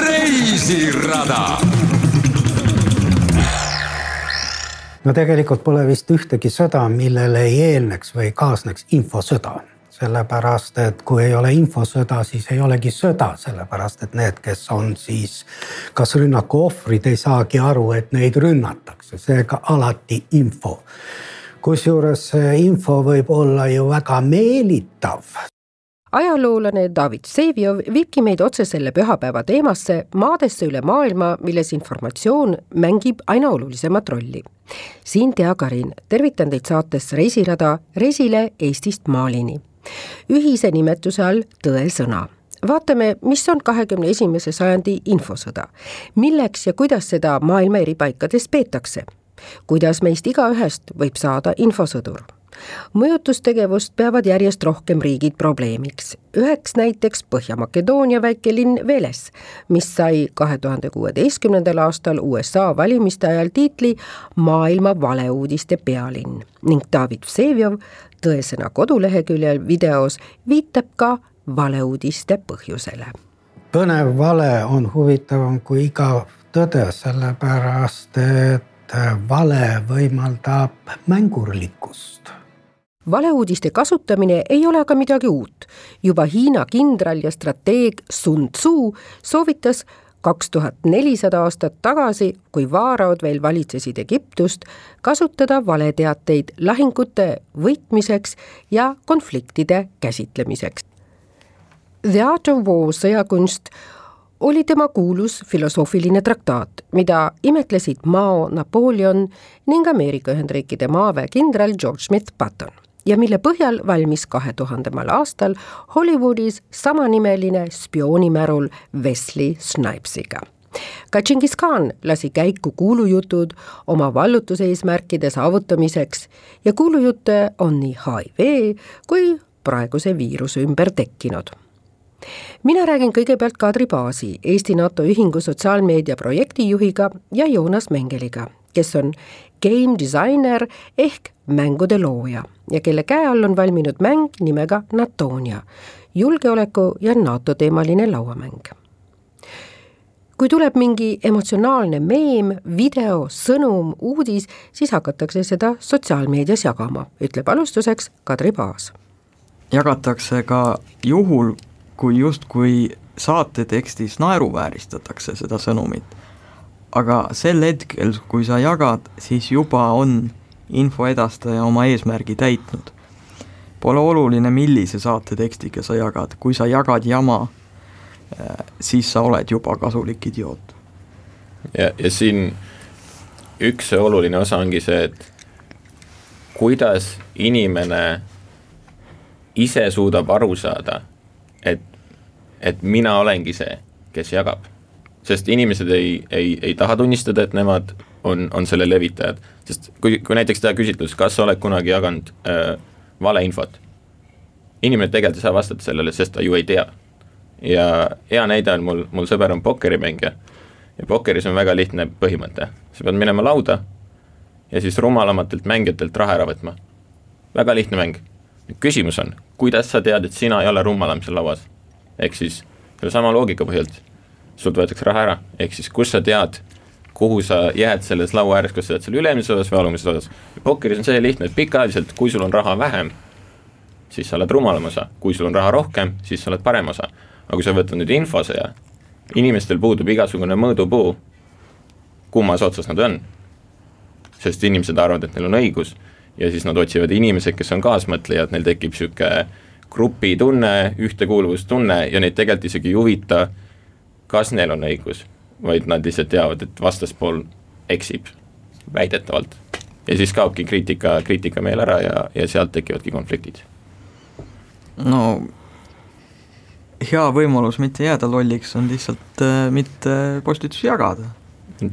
reisirada. no tegelikult pole vist ühtegi sõda, millele ei eelneks või kaasneks infosõda sellepärast et kui ei ole infosõda, siis ei olegi sõda, sellepärast et need, kes on siis kas rünnaku ohvrid, ei saagi aru, et neid rünnatakse, seega alati info. kusjuures info võib olla ju väga meelitav ajaloolane David Vseviov viibki meid otse selle pühapäeva teemasse, maadesse üle maailma, milles informatsioon mängib aina olulisemat rolli. siin Tea Karin, tervitan teid saates Reisirada reisile Eestist Malini ühise nimetuse all tõesõna vaatame, mis on kahekümne esimese sajandi infosõda, milleks ja kuidas seda maailma eri paikades peetakse, kuidas meist igaühest võib saada infosõdur mõjutustegevust peavad järjest rohkem riigid probleemiks. üheks näiteks Põhja-Makedoonia väikelinn Veles, mis sai kahe tuhande kuueteistkümnendal aastal USA valimiste ajal tiitli maailma valeuudiste pealinn ning David Vsevjov tõesõna koduleheküljel videos viitab ka valeuudiste põhjusele. põnev vale on huvitavam kui igav tõde, sellepärast et vale võimaldab mängurlikkust valeuudiste kasutamine ei ole aga midagi uut. juba Hiina kindral ja strateeg Sun Tzu soovitas kaks tuhat nelisada aastat tagasi, kui vaaraod veel valitsesid Egiptust, kasutada valeteateid lahingute võitmiseks ja konfliktide käsitlemiseks. The Art of War sõjakunst oli tema kuulus filosoofiline traktaat, mida imetlesid Mao Napoleon ning Ameerika Ühendriikide maaväe kindral George Smith Patton ja mille põhjal valmis kahe tuhandemal aastal Hollywoodis samanimeline spioonimärul Wesley Snipesiga. Ka Džingis Khan lasi käiku kuulujutud oma vallutuseesmärkide saavutamiseks ja kuulujutte on nii HIV kui praeguse viiruse ümber tekkinud. Mina räägin kõigepealt Kadri Baasi, Eesti NATO Ühingu sotsiaalmeedia projektijuhiga ja Joonas Mengeliga, kes on game disainer ehk mängude looja ja kelle käe all on valminud mäng nimega Natonia, julgeoleku ja NATO teemaline lauamäng. kui tuleb mingi emotsionaalne meem, video, sõnum, uudis, siis hakatakse seda sotsiaalmeedias jagama, ütleb alustuseks Kadri Paas. jagatakse ka juhul, kui justkui saate tekstis naeruvääristatakse seda sõnumit. Aga sel hetkel, kui sa jagad, siis juba on info edastaja oma eesmärgi täitnud. Pole oluline, millise saate tekstiga sa jagad, kui sa jagad jama, äh, siis sa oled juba kasulik idioot. ja, ja siin üks oluline osa ongi see, et kuidas inimene ise suudab aru saada, et, et mina olengi see, kes jagab. Sest inimesed ei, ei, ei taha tunnistada, et nemad on, on selle levitajad. sest kui, kui näiteks teha küsitlus, kas sa oled kunagi jaganud äh, valeinfot, inimene tegelikult ei saa vastata sellele, sest ta ju ei tea. ja hea näide on mul, mul sõber on pokkerimängija ja pokkeris on väga lihtne põhimõte, sa pead minema lauda ja siis rumalamatelt mängijatelt raha ära võtma. väga lihtne mäng. küsimus on, kuidas sa tead, et sina ei ole rumalam seal lauas? ehk siis sellesama loogika põhjalt, sult võetakse raha ära, ehk siis kust sa tead, kuhu sa jääd selles laua ääres, kas sa jääd seal ülemises osas või alumises osas. pokkeris on see lihtne, et pikaajaliselt, kui sul on raha vähem, siis sa oled rumalam osa, kui sul on raha rohkem, siis sa oled parem osa. aga kui sa võtad nüüd infosõja, inimestel puudub igasugune mõõdupuu, kummas otsas nad on. sest inimesed arvavad, et neil on õigus ja siis nad otsivad inimesed, kes on kaasmõtlejad, neil tekib niisugune grupitunne, ühtekuuluvustunne ja neid tegelikult isegi ei huvita, kas neil on õigus vaid nad lihtsalt teavad, et vastaspool eksib väidetavalt. ja siis kaobki kriitika, kriitikameel ära ja, ja sealt tekivadki konfliktid. no hea võimalus mitte jääda lolliks on lihtsalt äh, mitte postitusi jagada.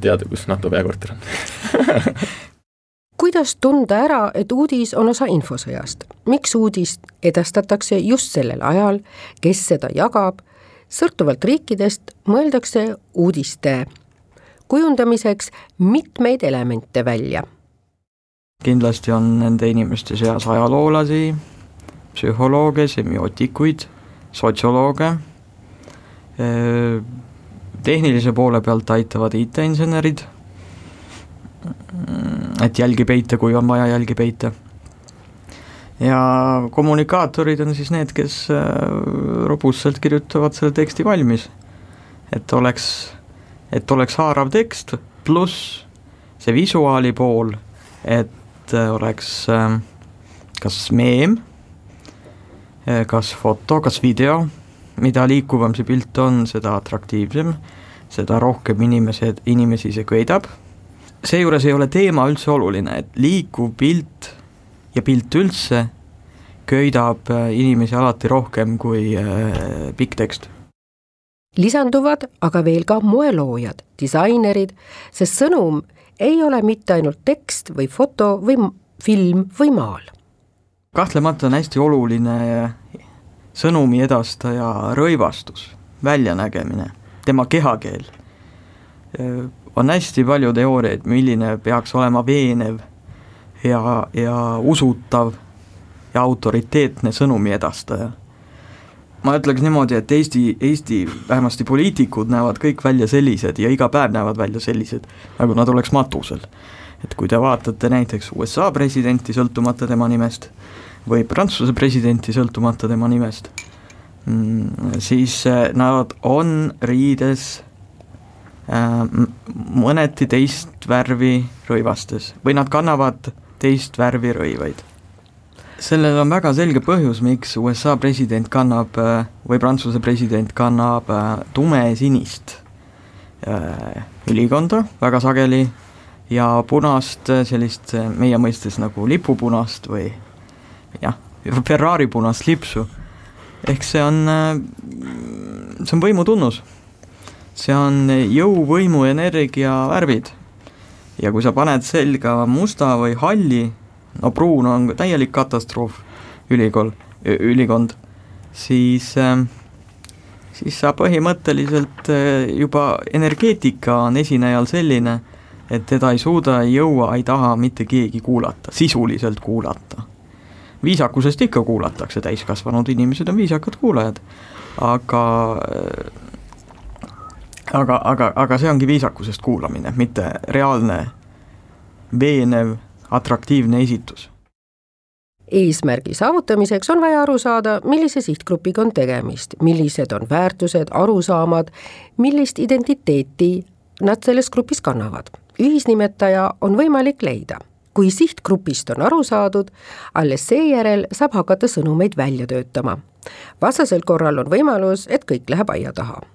teada, kus NATO peakorter on kuidas tunda ära, et uudis on osa infosõjast? miks uudist edastatakse just sellel ajal, kes seda jagab? Sõltuvalt riikidest mõeldakse uudiste kujundamiseks mitmeid elemente välja. kindlasti on nende inimeste seas ajaloolasi, psühholooge, semiootikuid, sotsiolooge, tehnilise poole pealt aitavad IT-insenerid, et jälgi peita, kui on vaja jälgi peita. Ja kommunikaatorid on siis need, kes robustselt kirjutavad selle teksti valmis, et oleks et oleks haarav tekst, pluss see visuaali pool, et äh, oleks äh, kas meem, äh, kas foto, kas video, mida liikuvam see pilt on, seda atraktiivsem, seda rohkem inimesed, inimesi see köidab. seejuures ei ole teema üldse oluline, et liikuv pilt ja pilt üldse köidab inimesi alati rohkem kui pikk tekst lisanduvad aga veel ka moeloojad, disainerid, sest sõnum ei ole mitte ainult tekst või foto või film või maal. kahtlemata on hästi oluline sõnumi edastaja rõivastus, väljanägemine, tema kehakeel. on hästi palju teooriaid, milline peaks olema veenev ja, ja usutav ja autoriteetne sõnumi edastaja ma ütleks niimoodi, et Eesti, Eesti vähemasti poliitikud näevad kõik välja sellised ja iga päev näevad välja sellised, nagu nad oleks matusel. et kui te vaatate näiteks USA presidenti, sõltumata tema nimest, või Prantsuse presidenti, sõltumata tema nimest, mm, siis äh, nad on riides äh, mõneti teist värvi rõivastes või nad kannavad teist värvi rõivaid sellel on väga selge põhjus, miks USA president kannab äh, või Prantsuse president kannab äh, tumesinist äh, ülikonda väga sageli ja punast, sellist meie mõistes nagu lipupunast või jah, Ferrari punast lipsu. ehk see on, see on võimu tunnus. see on jõu, võimu, energia värvid. Ja kui sa paned selga musta või halli no pruun on täielik katastroof, ülikool, ülikond, siis äh, siis sa põhimõtteliselt äh, juba energeetika on esinejal selline, et teda ei suuda, ei jõua, ei taha mitte keegi kuulata, sisuliselt kuulata. viisakusest ikka kuulatakse, täiskasvanud inimesed on viisakad kuulajad, aga aga, aga, aga see ongi viisakusest kuulamine, mitte reaalne veenev atraktiivne esitus. eesmärgi saavutamiseks on vaja aru saada, millise sihtgrupiga on tegemist, millised on väärtused, arusaamad, millist identiteeti nad selles grupis kannavad. ühisnimetaja on võimalik leida kui sihtgrupist on aru saadud, alles seejärel saab hakata sõnumeid välja töötama. vastasel korral on võimalus, et kõik läheb aia taha.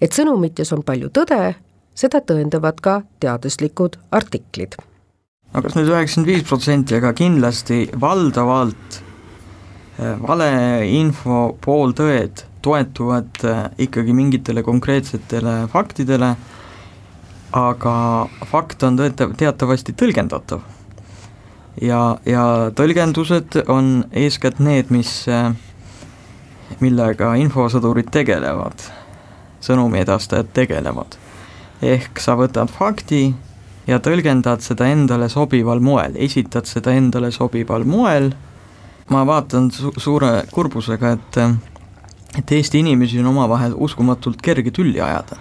Et sõnumites on palju tõde, seda tõendavad ka teaduslikud artiklid no kas nüüd üheksakümmend viis protsenti, aga kindlasti valdavalt äh, valeinfo pooltõed toetuvad äh, ikkagi mingitele konkreetsetele faktidele, aga fakt on tõeta-, teatavasti tõlgendatav. ja, ja tõlgendused on eeskätt need, mis, äh, millega infosõdurid tegelevad, sõnumi edastajad tegelevad. ehk sa võtad fakti, ja tõlgendad seda endale sobival moel, esitad seda endale sobival moel, ma vaatan su suure kurbusega, et et Eesti inimesi on omavahel uskumatult kerge tülli ajada.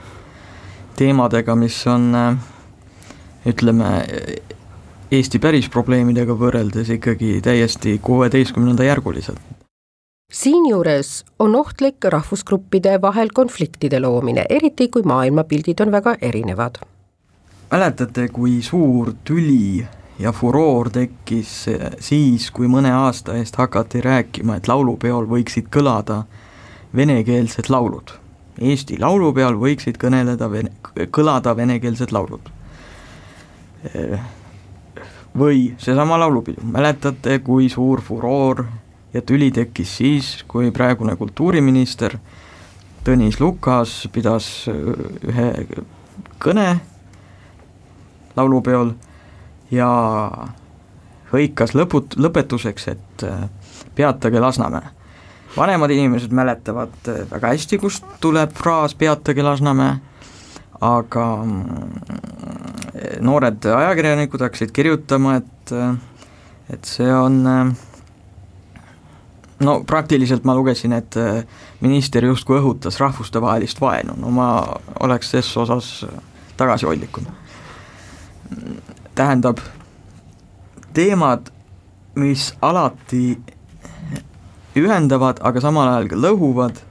teemadega, mis on ütleme, Eesti päris probleemidega võrreldes ikkagi täiesti kuueteistkümnenda järgulised siinjuures on ohtlik rahvusgruppide vahel konfliktide loomine, eriti kui maailmapildid on väga erinevad mäletate, kui suur tüli ja furoor tekkis siis, kui mõne aasta eest hakati rääkima, et laulupeol võiksid kõlada venekeelsed laulud. Eesti laulupeol võiksid kõneleda vene, kõlada venekeelsed laulud. või seesama laulupidu, mäletate, kui suur furoor ja tüli tekkis siis, kui praegune kultuuriminister Tõnis Lukas pidas ühe kõne laulupeol ja hõikas lõput-, lõpetuseks, et peatage Lasnamäe. vanemad inimesed mäletavad väga hästi, kust tuleb fraas peatage Lasnamäe, aga mm, noored ajakirjanikud hakkasid kirjutama, et, et see on no praktiliselt ma lugesin, et äh, minister justkui õhutas rahvustevahelist vaenu, no ma oleks ses osas tagasihoidlikum. tähendab, teemad, mis alati ühendavad, aga samal ajal ka lõhuvad,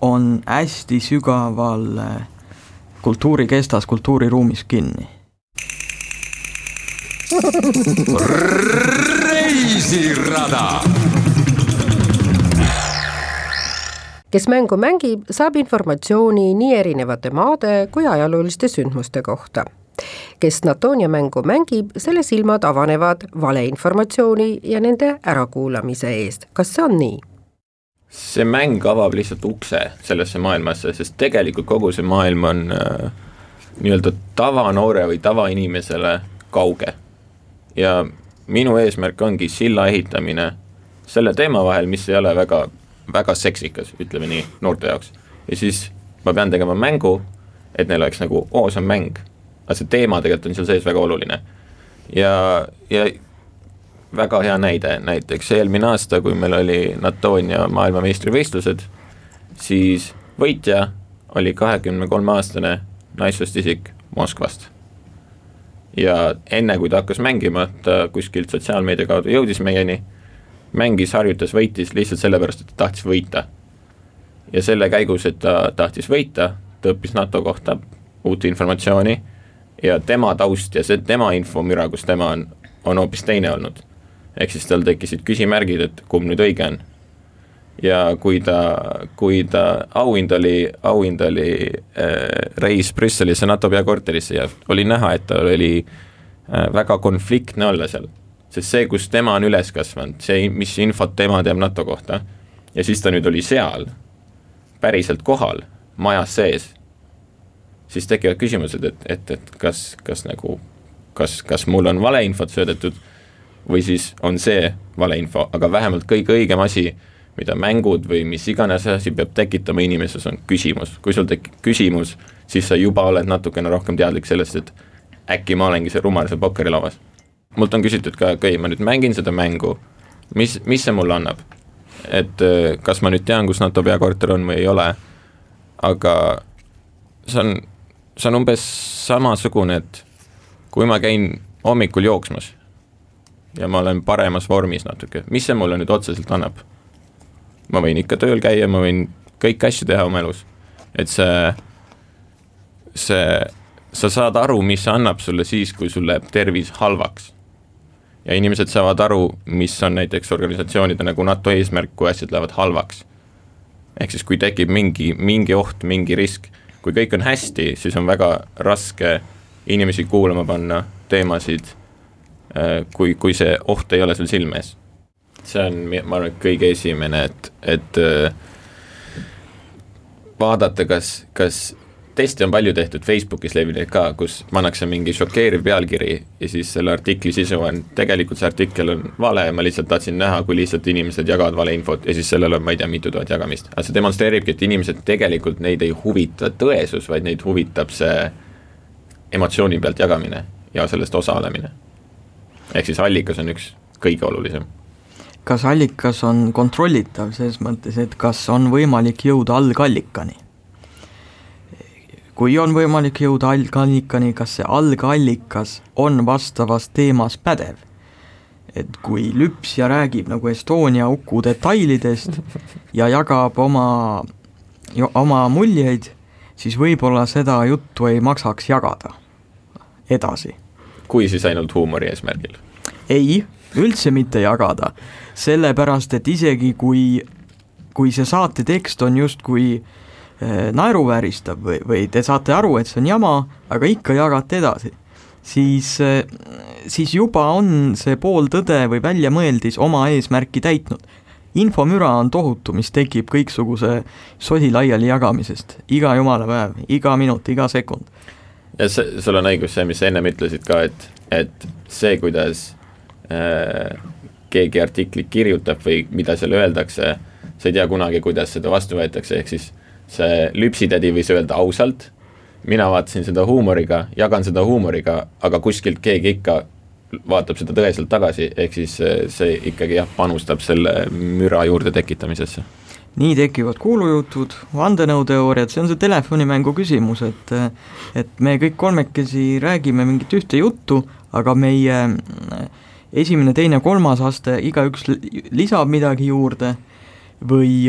on hästi sügaval kultuurikestas, kultuuriruumis kinni. reisirada kes mängu mängib, saab informatsiooni nii erinevate maade kui ajalooliste sündmuste kohta. kes Natonia mängu mängib, selle silmad avanevad valeinformatsiooni ja nende ärakuulamise eest, kas see on nii? see mäng avab lihtsalt ukse sellesse maailmasse, sest tegelikult kogu see maailm on äh, nii-öelda tavanoore või tavainimesele kauge. ja minu eesmärk ongi silla ehitamine selle teema vahel, mis ei ole väga väga seksikas, ütleme nii, noorte jaoks. ja siis ma pean tegema mängu, et neil oleks nagu, oo, see on mäng. aga see teema tegelikult on seal sees väga oluline. ja, ja väga hea näide, näiteks eelmine aasta, kui meil oli Natonia maailmameistrivõistlused, siis võitja oli kahekümne kolme aastane naissoost isik Moskvast. ja enne, kui ta hakkas mängima, ta kuskilt sotsiaalmeedia kaudu jõudis meieni mängis, harjutas, võitis lihtsalt sellepärast, et ta tahtis võita. ja selle käigus, et ta tahtis võita, ta õppis NATO kohta uut informatsiooni ja tema taust ja see tema infomüra, kus tema on, on hoopis teine olnud. ehk siis tal tekkisid küsimärgid, et kumb nüüd õige on. ja kui ta, kui ta, auhind oli, auhind oli äh, reis Brüsselisse NATO peakorterisse ja oli näha, et tal oli äh, väga konfliktne olla seal sest see, kus tema on üles kasvanud, see, mis infot tema teab NATO kohta, ja siis ta nüüd oli seal, päriselt kohal, majas sees, siis tekivad küsimused, et, et, et kas, kas nagu, kas, kas mul on valeinfot söödetud või siis on see valeinfo, aga vähemalt kõige õigem asi, mida mängud või mis iganes asi peab tekitama inimeses, on küsimus. kui sul tekib küsimus, siis sa juba oled natukene rohkem teadlik sellest, et äkki ma olengi see rumal seal pokkerilauas mult on küsitud ka, okei okay,, ma nüüd mängin seda mängu, mis, mis see mulle annab? et äh, kas ma nüüd tean, kus NATO peakorter on või ei ole, aga see on, see on umbes samasugune, et kui ma käin hommikul jooksmas ja ma olen paremas vormis natuke, mis see mulle nüüd otseselt annab? ma võin ikka tööl käia, ma võin kõiki asju teha oma elus, et see, see, sa saad aru, mis see annab sulle siis, kui sul läheb tervis halvaks ja inimesed saavad aru, mis on näiteks organisatsioonide nagu NATO eesmärk, kui asjad lähevad halvaks. ehk siis, kui tekib mingi, mingi oht, mingi risk, kui kõik on hästi, siis on väga raske inimesi kuulama panna teemasid, äh, kui, kui see oht ei ole sul silme ees. see on, ma arvan, kõige esimene, et, et äh, vaadata, kas, kas teste on palju tehtud, Facebookis levinud ka, kus pannakse mingi šokeeriv pealkiri ja siis selle artikli sisu on, tegelikult see artikkel on vale ja ma lihtsalt tahtsin näha, kui lihtsalt inimesed jagavad valeinfot ja siis sellel on, ma ei tea, mitu tuhat jagamist. aga see demonstreeribki, et inimesed tegelikult, neid ei huvita tõesus, vaid neid huvitab see emotsiooni pealt jagamine ja sellest osalemine. ehk siis allikas on üks kõige olulisem kas allikas on kontrollitav selles mõttes, et kas on võimalik jõuda algallikani? Kui on võimalik jõuda algallikani, kas see algallikas on vastavas teemas pädev? et kui lüpsja räägib nagu Estonia huku detailidest ja jagab oma, oma muljeid, siis võib-olla seda juttu ei maksaks jagada edasi. kui siis ainult huumori eesmärgil? ei, üldse mitte jagada, sellepärast et isegi kui, kui see saate tekst on justkui äh, naeruvääristab või, või te saate aru, et see on jama, aga ikka jagate edasi, siis, eh, siis juba on see pooltõde või väljamõeldis oma eesmärki täitnud. infomüra on tohutu, mis tekib kõiksuguse sodi laiali jagamisest, iga jumala päev, iga minut, iga sekund. ja see, sul on õigus, see, mis sa ennem ütlesid ka, et, et see, kuidas äh, keegi artiklit kirjutab või mida seal öeldakse, sa ei tea kunagi, kuidas seda vastu võetakse, ehk siis see lüpsitädi võis öelda ausalt, mina vaatasin seda huumoriga, jagan seda huumoriga, aga kuskilt keegi ikka vaatab seda tõeliselt tagasi, ehk siis äh, see ikkagi jah, panustab selle müra juurde tekitamisesse. nii tekivad kuulujutud, vandenõuteooriad, see on see telefonimängu küsimus, et et me kõik kolmekesi räägime mingit ühte juttu, aga meie esimene, teine, kolmas aste, igaüks lisab midagi juurde või,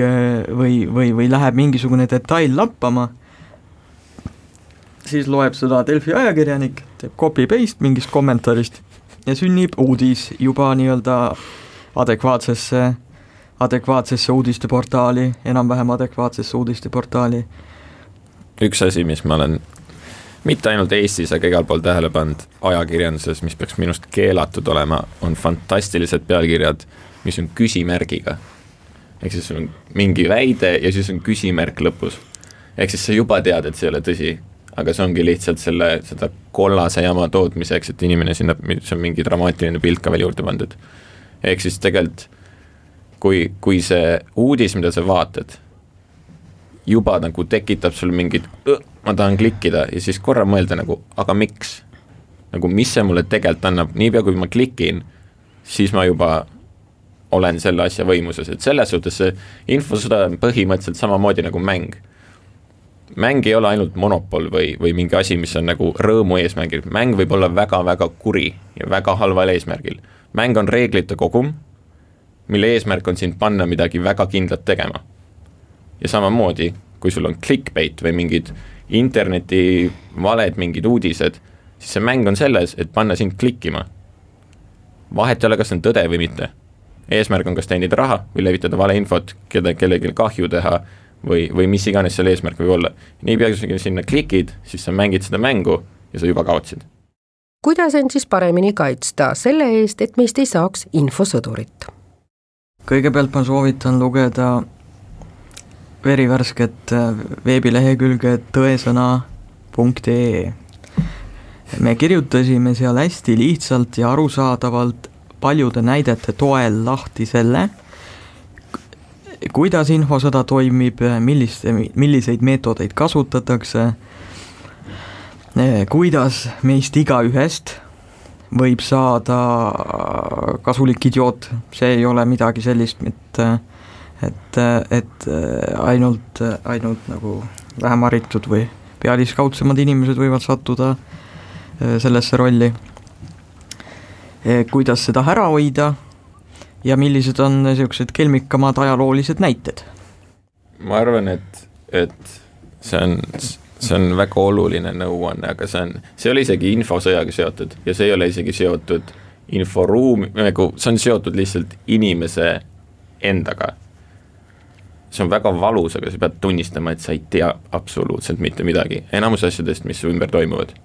või, või, või läheb mingisugune detail lappama, siis loeb seda Delfi ajakirjanik, teeb copy-paste mingist kommentaarist ja sünnib uudis juba nii-öelda adekvaatsesse, adekvaatsesse uudisteportaali, enam-vähem adekvaatsesse uudisteportaali. üks asi, mis ma olen mitte ainult Eestis, aga igal pool tähele pannud ajakirjanduses, mis peaks minust keelatud olema, on fantastilised pealkirjad, mis on küsimärgiga. Ehk siis sul on mingi väide ja siis on küsimärk lõpus. ehk siis sa juba tead, et see ei ole tõsi, aga see ongi lihtsalt selle, seda kollase jama tootmiseks, et inimene sinna, see on mingi dramaatiline pilt ka veel juurde pandud. ehk siis tegelikult kui, kui see uudis, mida sa vaatad, juba nagu tekitab sul mingit, ma tahan klikkida ja siis korra mõelda nagu, aga miks? nagu mis see mulle tegelikult annab, niipea kui ma klikin, siis ma juba olen selle asja võimuses, et selles suhtes see infosõda on põhimõtteliselt samamoodi nagu mäng mäng ei ole ainult monopol või, või mingi asi, mis on nagu rõõmu eesmärgil, mäng võib olla väga-väga kuri ja väga halval eesmärgil. mäng on reeglite kogum, mille eesmärk on sind panna midagi väga kindlat tegema. ja samamoodi, kui sul on clickbait või mingid interneti valed, mingid uudised, siis see mäng on selles, et panna sind klikkima. vahet ei ole, kas see on tõde või mitte. Eesmärk on kas teenida raha või levitada valeinfot, keda, kellelegi kahju teha või, või mis iganes seal eesmärk võib olla. niipea, kui sa sinna klikid, siis sa mängid seda mängu ja sa juba kaotsid. kuidas end siis paremini kaitsta selle eest, et meist ei saaks infosõdurit? kõigepealt ma soovitan lugeda verivärsket äh, veebilehekülge tõesõna.ee. me kirjutasime seal hästi lihtsalt ja arusaadavalt paljude näidete toel lahti selle, kuidas infosõda toimib, millist, milliseid meetodeid kasutatakse, kuidas meist igaühest võib saada kasulik idioot, see ei ole midagi sellist, et et, et ainult, ainult nagu vähem haritud või pealiskaudsemad inimesed võivad sattuda sellesse rolli. Kuidas seda ära hoida ja millised on niisugused kelmikamad ajaloolised näited? ma arvan, et, et see on, see on väga oluline nõuanne, aga see on, see ei ole isegi infosõjaga seotud ja see ei ole isegi seotud inforuumi, nagu see on seotud lihtsalt inimese endaga. see on väga valus, aga sa pead tunnistama, et sa ei tea absoluutselt mitte midagi, enamus asjadest, mis su ümber toimuvad.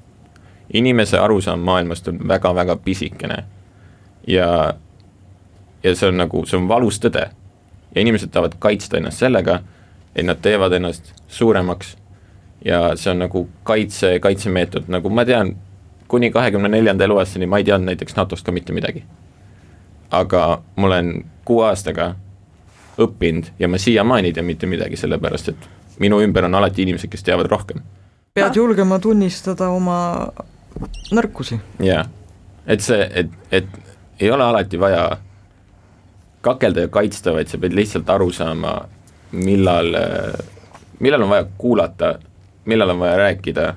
Inimese arusaam maailmast on väga-väga pisikene ja ja see on nagu, see on valus tõde. ja inimesed tahavad kaitsta ennast sellega, et nad teevad ennast suuremaks ja see on nagu kaitse, kaitsemeetod, nagu ma tean, kuni kahekümne neljanda eluaastani ma ei teadnud näiteks NATO-st ka mitte midagi. aga ma olen kuue aastaga õppinud ja ma siiamaani ei tea mitte midagi, sellepärast et minu ümber on alati inimesed, kes teavad rohkem. pead julgema tunnistada oma nõrkusi. jaa, et see, et, et ei ole alati vaja kakelda ja kaitsta, vaid sa pead lihtsalt aru saama, millal, millal on vaja kuulata, millal on vaja rääkida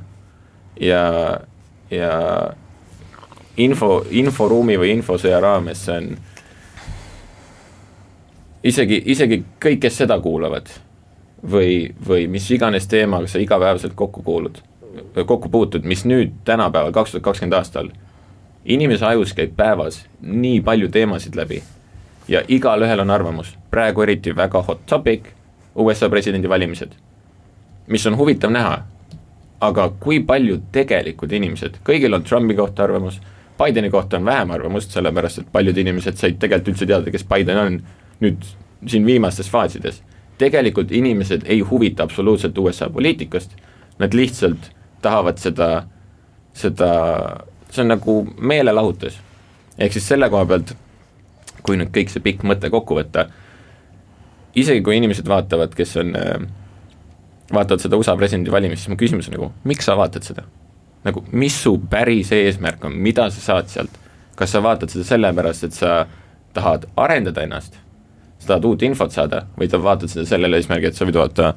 ja, ja info, inforuumi või infosõja raames see on isegi, isegi kõik, kes seda kuulavad või, või mis iganes teemaga sa igapäevaselt kokku kuulud, kokku puutud, mis nüüd tänapäeval, kaks tuhat kakskümmend aastal, inimese ajus käib päevas nii palju teemasid läbi ja igalühel on arvamus, praegu eriti väga hot topic, USA presidendivalimised, mis on huvitav näha. aga kui paljud tegelikud inimesed, kõigil on Trumpi kohta arvamus, Bideni kohta on vähem arvamust, sellepärast et paljud inimesed said tegelikult üldse teada, kes Biden on, nüüd siin viimastes faasides, tegelikult inimesed ei huvita absoluutselt USA poliitikast, nad lihtsalt tahavad seda, seda, see on nagu meelelahutus. ehk siis selle koha pealt, kui nüüd kõik see pikk mõte kokku võtta, isegi kui inimesed vaatavad, kes on, vaatavad seda USA presidendivalimist, siis mu küsimus on nagu, miks sa vaatad seda? nagu mis su päris eesmärk on, mida sa saad sealt? kas sa vaatad seda sellepärast, et sa tahad arendada ennast, sa tahad uut infot saada või sa vaatad seda sellel eesmärgil, et sa võid vaadata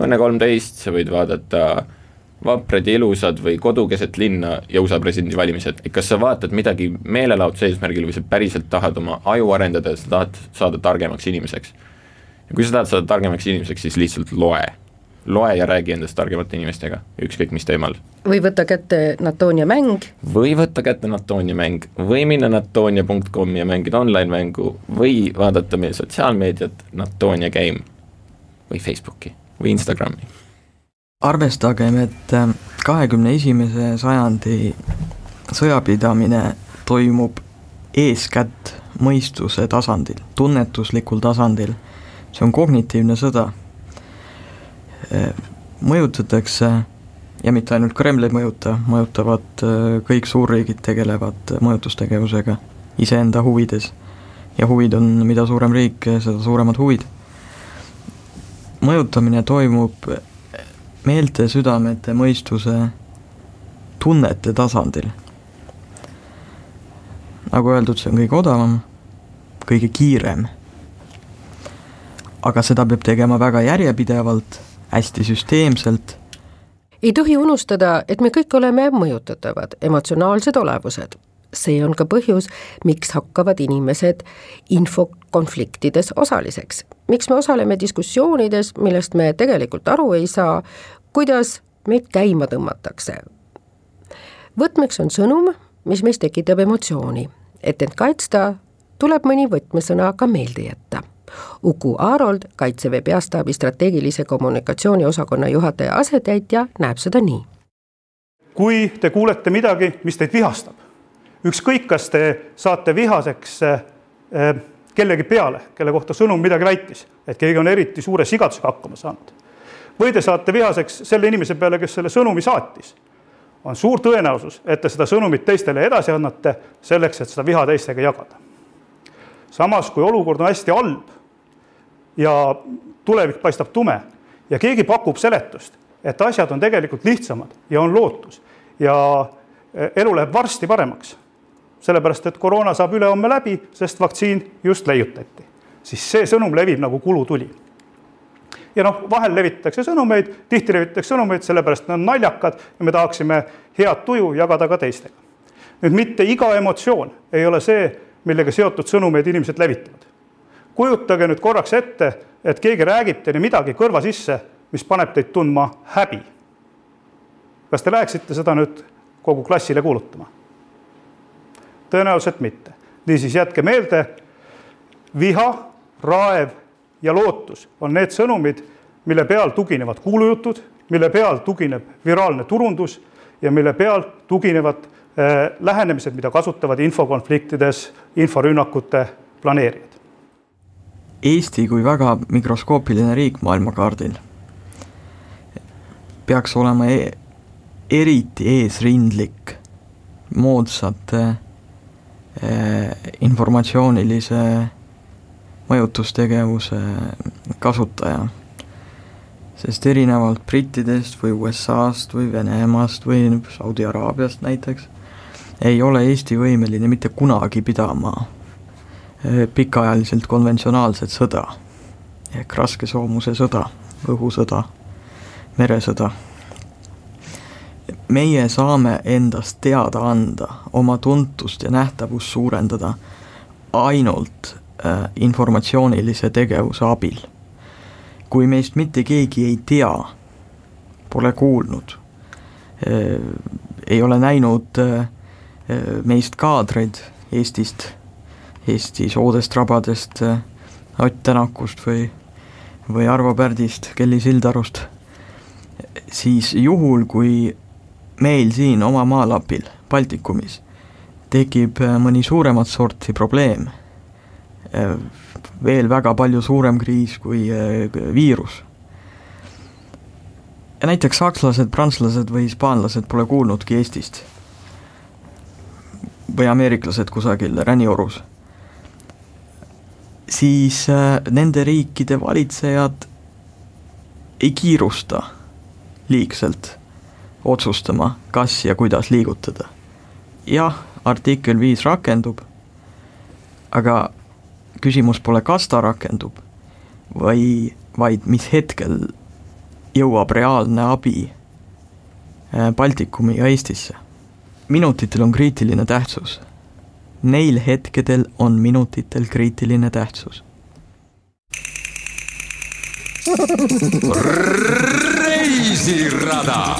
Õnne kolmteist, sa võid vaadata vaprad ja ilusad või Kodu keset linna ja USA presidendivalimised, et kas sa vaatad midagi meelelahutuse eesmärgil või sa päriselt tahad oma aju arendada ja sa tahad saada targemaks inimeseks. ja kui sa tahad saada targemaks inimeseks, siis lihtsalt loe loe ja räägi endast targemate inimestega, ükskõik mis teemal. või võtta kätte Natonia mäng. või võtta kätte Natonia mäng või minna natonia.com ja mängida online mängu või vaadata meie sotsiaalmeediat Natonia Game või Facebooki või Instagrami. Arvestagem, et äh, kahekümne esimese sajandi sõjapidamine toimub eeskätt mõistuse tasandil, tunnetuslikul tasandil. see on kognitiivne sõda Eh, mõjutatakse ja mitte ainult Kreml ei mõjuta, mõjutavad eh, kõik suurriigid tegelevad mõjutustegevusega iseenda huvides. ja huvid on, mida suurem riik, seda suuremad huvid. mõjutamine toimub meelte, südamete, mõistuse, tunnete tasandil. nagu öeldud, see on kõige odavam, kõige kiirem. aga seda peab tegema väga järjepidevalt hästi süsteemselt. ei tohi unustada, et me kõik oleme mõjutatavad, emotsionaalsed olevused. see on ka põhjus, miks hakkavad inimesed infokonfliktides osaliseks. Miks me osaleme diskussioonides, millest me tegelikult aru ei saa, kuidas meid käima tõmmatakse. võtmeks on sõnum, mis meis tekitab emotsiooni. et end kaitsta, tuleb mõni võtmesõna ka meelde jätta Uku Aarold, Kaitseväe Peastaabi strateegilise kommunikatsiooni osakonna juhataja asetäitja, näeb seda nii. kui te kuulete midagi, mis teid vihastab, ükskõik, kas te saate vihaseks äh, kellegi peale, kelle kohta sõnum midagi väitis, et keegi on eriti suure sigadusega hakkama saanud, või te saate vihaseks selle inimese peale, kes selle sõnumi saatis, on suur tõenäosus, et te seda sõnumit teistele edasi annate selleks, et seda viha teistega jagada. samas, kui olukord on hästi halb ja tulevik paistab tume ja keegi pakub seletust, et asjad on tegelikult lihtsamad ja on lootus ja elu läheb varsti paremaks. Sellepärast, et koroona saab ülehomme läbi, sest vaktsiin just leiutati, siis see sõnum levib nagu kulutuli. ja noh, vahel levitatakse sõnumeid, tihti levitatakse sõnumeid, sellepärast nad on naljakad ja me tahaksime head tuju jagada ka teistega. nüüd mitte iga emotsioon ei ole see, millega seotud sõnumeid inimesed levitavad kujutage nüüd korraks ette, et keegi räägib teile midagi kõrva sisse, mis paneb teid tundma häbi. kas te läheksite seda nüüd kogu klassile kuulutama? Tõenäoliselt mitte. niisiis jätke meelde, viha, raev ja lootus on need sõnumid, mille peal tuginevad kuulujutud, mille peal tugineb viraalne turundus ja mille peal tuginevad äh, lähenemised, mida kasutavad infokonfliktides inforünnakute planeerijad. Eesti kui väga mikroskoopiline riik maailmakaardil peaks olema e eriti eesrindlik moodsate informatsioonilise mõjutustegevuse kasutaja. sest erinevalt brittidest või USA-st või Venemaast või Saudi Araabiast näiteks, ei ole Eesti võimeline mitte kunagi pidama Eh, pikaajaliselt konventsionaalset sõda ehk raskesoomuse sõda, õhusõda, meresõda. Meie saame endast teada anda, oma tuntust ja nähtavust suurendada ainult äh, informatsioonilise tegevuse abil. kui meist mitte keegi ei tea, pole kuulnud äh,, ei ole näinud äh, meist kaadreid Eestist Eesti soodest rabadest, äh, Ott Tänakust või, või Arvo Pärdist, Kelly Sildarust, siis juhul, kui meil siin oma maalapil Baltikumis tekib äh, mõni suuremat sorti probleem, veel väga palju suurem kriis kui viirus. ja näiteks sakslased, prantslased või hispaanlased pole kuulnudki Eestist. või ameeriklased kusagil räniorus. siis nende riikide valitsejad ei kiirusta liigselt otsustama, kas ja kuidas liigutada. jah, artikkel viis rakendub, aga küsimus pole, kas ta rakendub, või vaid mis hetkel jõuab reaalne abi äh, Baltikumi ja Eestisse. minutitel on kriitiline tähtsus. Neil hetkedel on minutitel kriitiline tähtsus reisirada.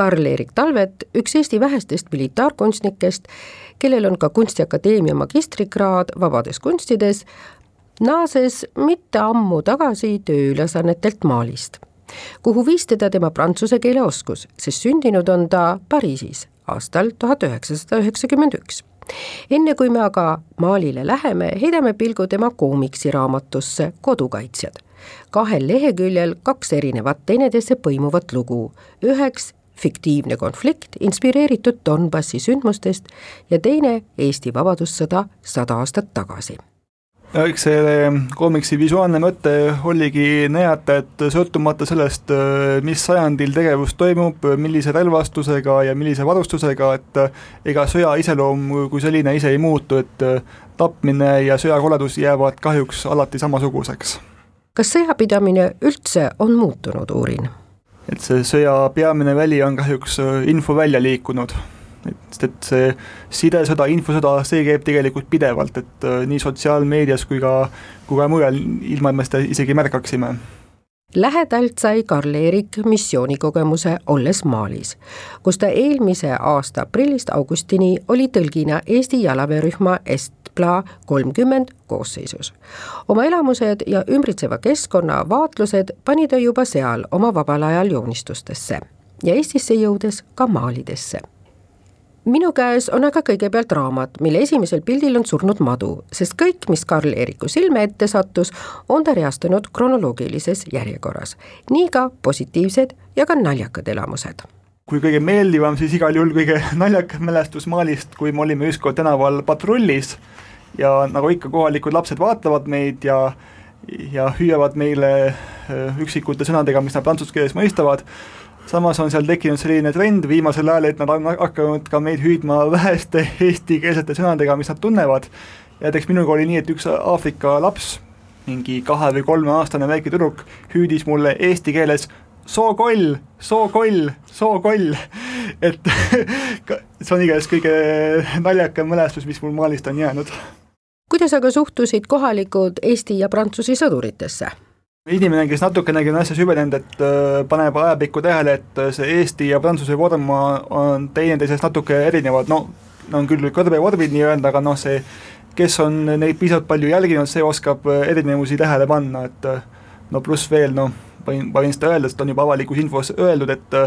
Karl-Erik Talvet, üks Eesti vähestest militaarkunstnikest, kellel on ka Kunstiakadeemia magistrikraad vabades kunstides, naases mitte ammu tagasi tööülesannetelt Malist, kuhu viis teda tema prantsuse keele oskus, sest sündinud on ta Pariisis aastal tuhat üheksasada üheksakümmend üks enne kui me aga Malile läheme, heidame pilgu tema koomiksiraamatusse Kodukaitsjad. kahel leheküljel kaks erinevat teineteisse põimuvat lugu, üheks fiktiivne konflikt, inspireeritud Donbassi sündmustest ja teine Eesti Vabadussõda sada aastat tagasi ja eks selle koomiksi visuaalne mõte oligi näidata, et sõltumata sellest, mis sajandil tegevus toimub, millise relvastusega ja millise varustusega, et ega sõja iseloom kui selline ise ei muutu, et tapmine ja sõjakoledus jäävad kahjuks alati samasuguseks. kas sõjapidamine üldse on muutunud, uurin? Et see sõja peamine väli on kahjuks info välja liikunud. Et, et see sidesõda, infosõda, see käib tegelikult pidevalt, et äh, nii sotsiaalmeedias kui ka, kui ka mujal, ilma et me seda isegi märkaksime. Lähedalt sai Karl-Erik missioonikogemuse olles Malis, kus ta eelmise aasta aprillist augustini oli tõlgina Eesti jalaväerühma Estpla kolmkümmend koosseisus. oma elamused ja ümbritseva keskkonna vaatlused pani ta juba seal oma vabal ajal joonistustesse ja Eestisse jõudes ka maalidesse minu käes on aga kõigepealt raamat, mille esimesel pildil on surnud madu, sest kõik, mis Karl Eeriku silme ette sattus, on ta reastanud kronoloogilises järjekorras. nii ka positiivsed ja ka naljakad elamused kui kõige meeldivam, siis igal juhul kõige naljakam mälestus Malist, kui me olime ükskord tänaval patrullis ja nagu ikka, kohalikud lapsed vaatavad meid ja ja hüüavad meile äh, üksikute sõnadega, mis nad prantsuse keeles mõistavad samas on seal tekkinud selline trend viimasel ajal, et nad on hakanud ka meid hüüdma väheste eestikeelsete sõnadega, mis nad tunnevad. näiteks minuga oli nii, et üks Aafrika laps, mingi kahe või kolmeaastane väike tüdruk, hüüdis mulle eesti keeles sookoll, sookoll, sookoll. et see on igatahes kõige naljakam mälestus, mis mul Malist on jäänud. Kuidas aga suhtusid kohalikud Eesti ja Prantsuse sõduritesse? inimene, kes natukenegi on asja süvenenud, et äh, paneb ajapikku tähele, et äh, see Eesti ja Prantsuse vorm on teineteisest natuke erinevad, no on küll kõrbevormid nii-öelda, aga noh, see kes on neid piisavalt palju jälginud, see oskab äh, erinevusi tähele panna, et no pluss veel noh, võin, võin seda öelda, sest on juba avalikus infos öeldud, et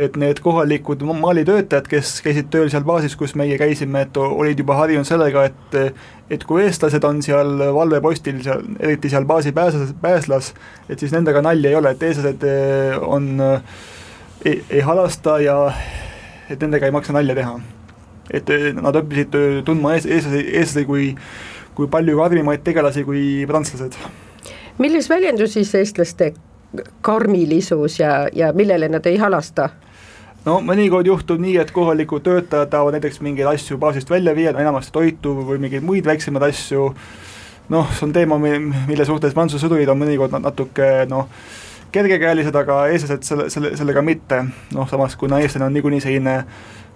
et need kohalikud Mali töötajad, kes käisid tööl seal baasis, kus meie käisime, et olid juba harjunud sellega, et et kui eestlased on seal valvepostil seal, eriti seal baasi pääslas, pääslas, et siis nendega nalja ei ole, et eestlased eh, on, eh, ei, ei halasta ja et nendega ei maksa nalja teha. et eh, nad õppisid tundma ees, eestlasi, eestlasi kui, kui palju karmimaid tegelasi kui prantslased. milles väljendus siis eestlaste karmilisus ja, ja millele nad ei halasta? No mõnikord juhtub nii, et kohalikud töötajad tahavad näiteks mingeid asju baasist välja viia, enamasti toitu või mingeid muid väiksemaid asju, noh, see on teema, mille suhtes Prantsuse sõdurid on mõnikord natuke noh, kergekäelised, aga eestlased selle, selle, sellega mitte, noh samas kuna eestlane on niikuinii selline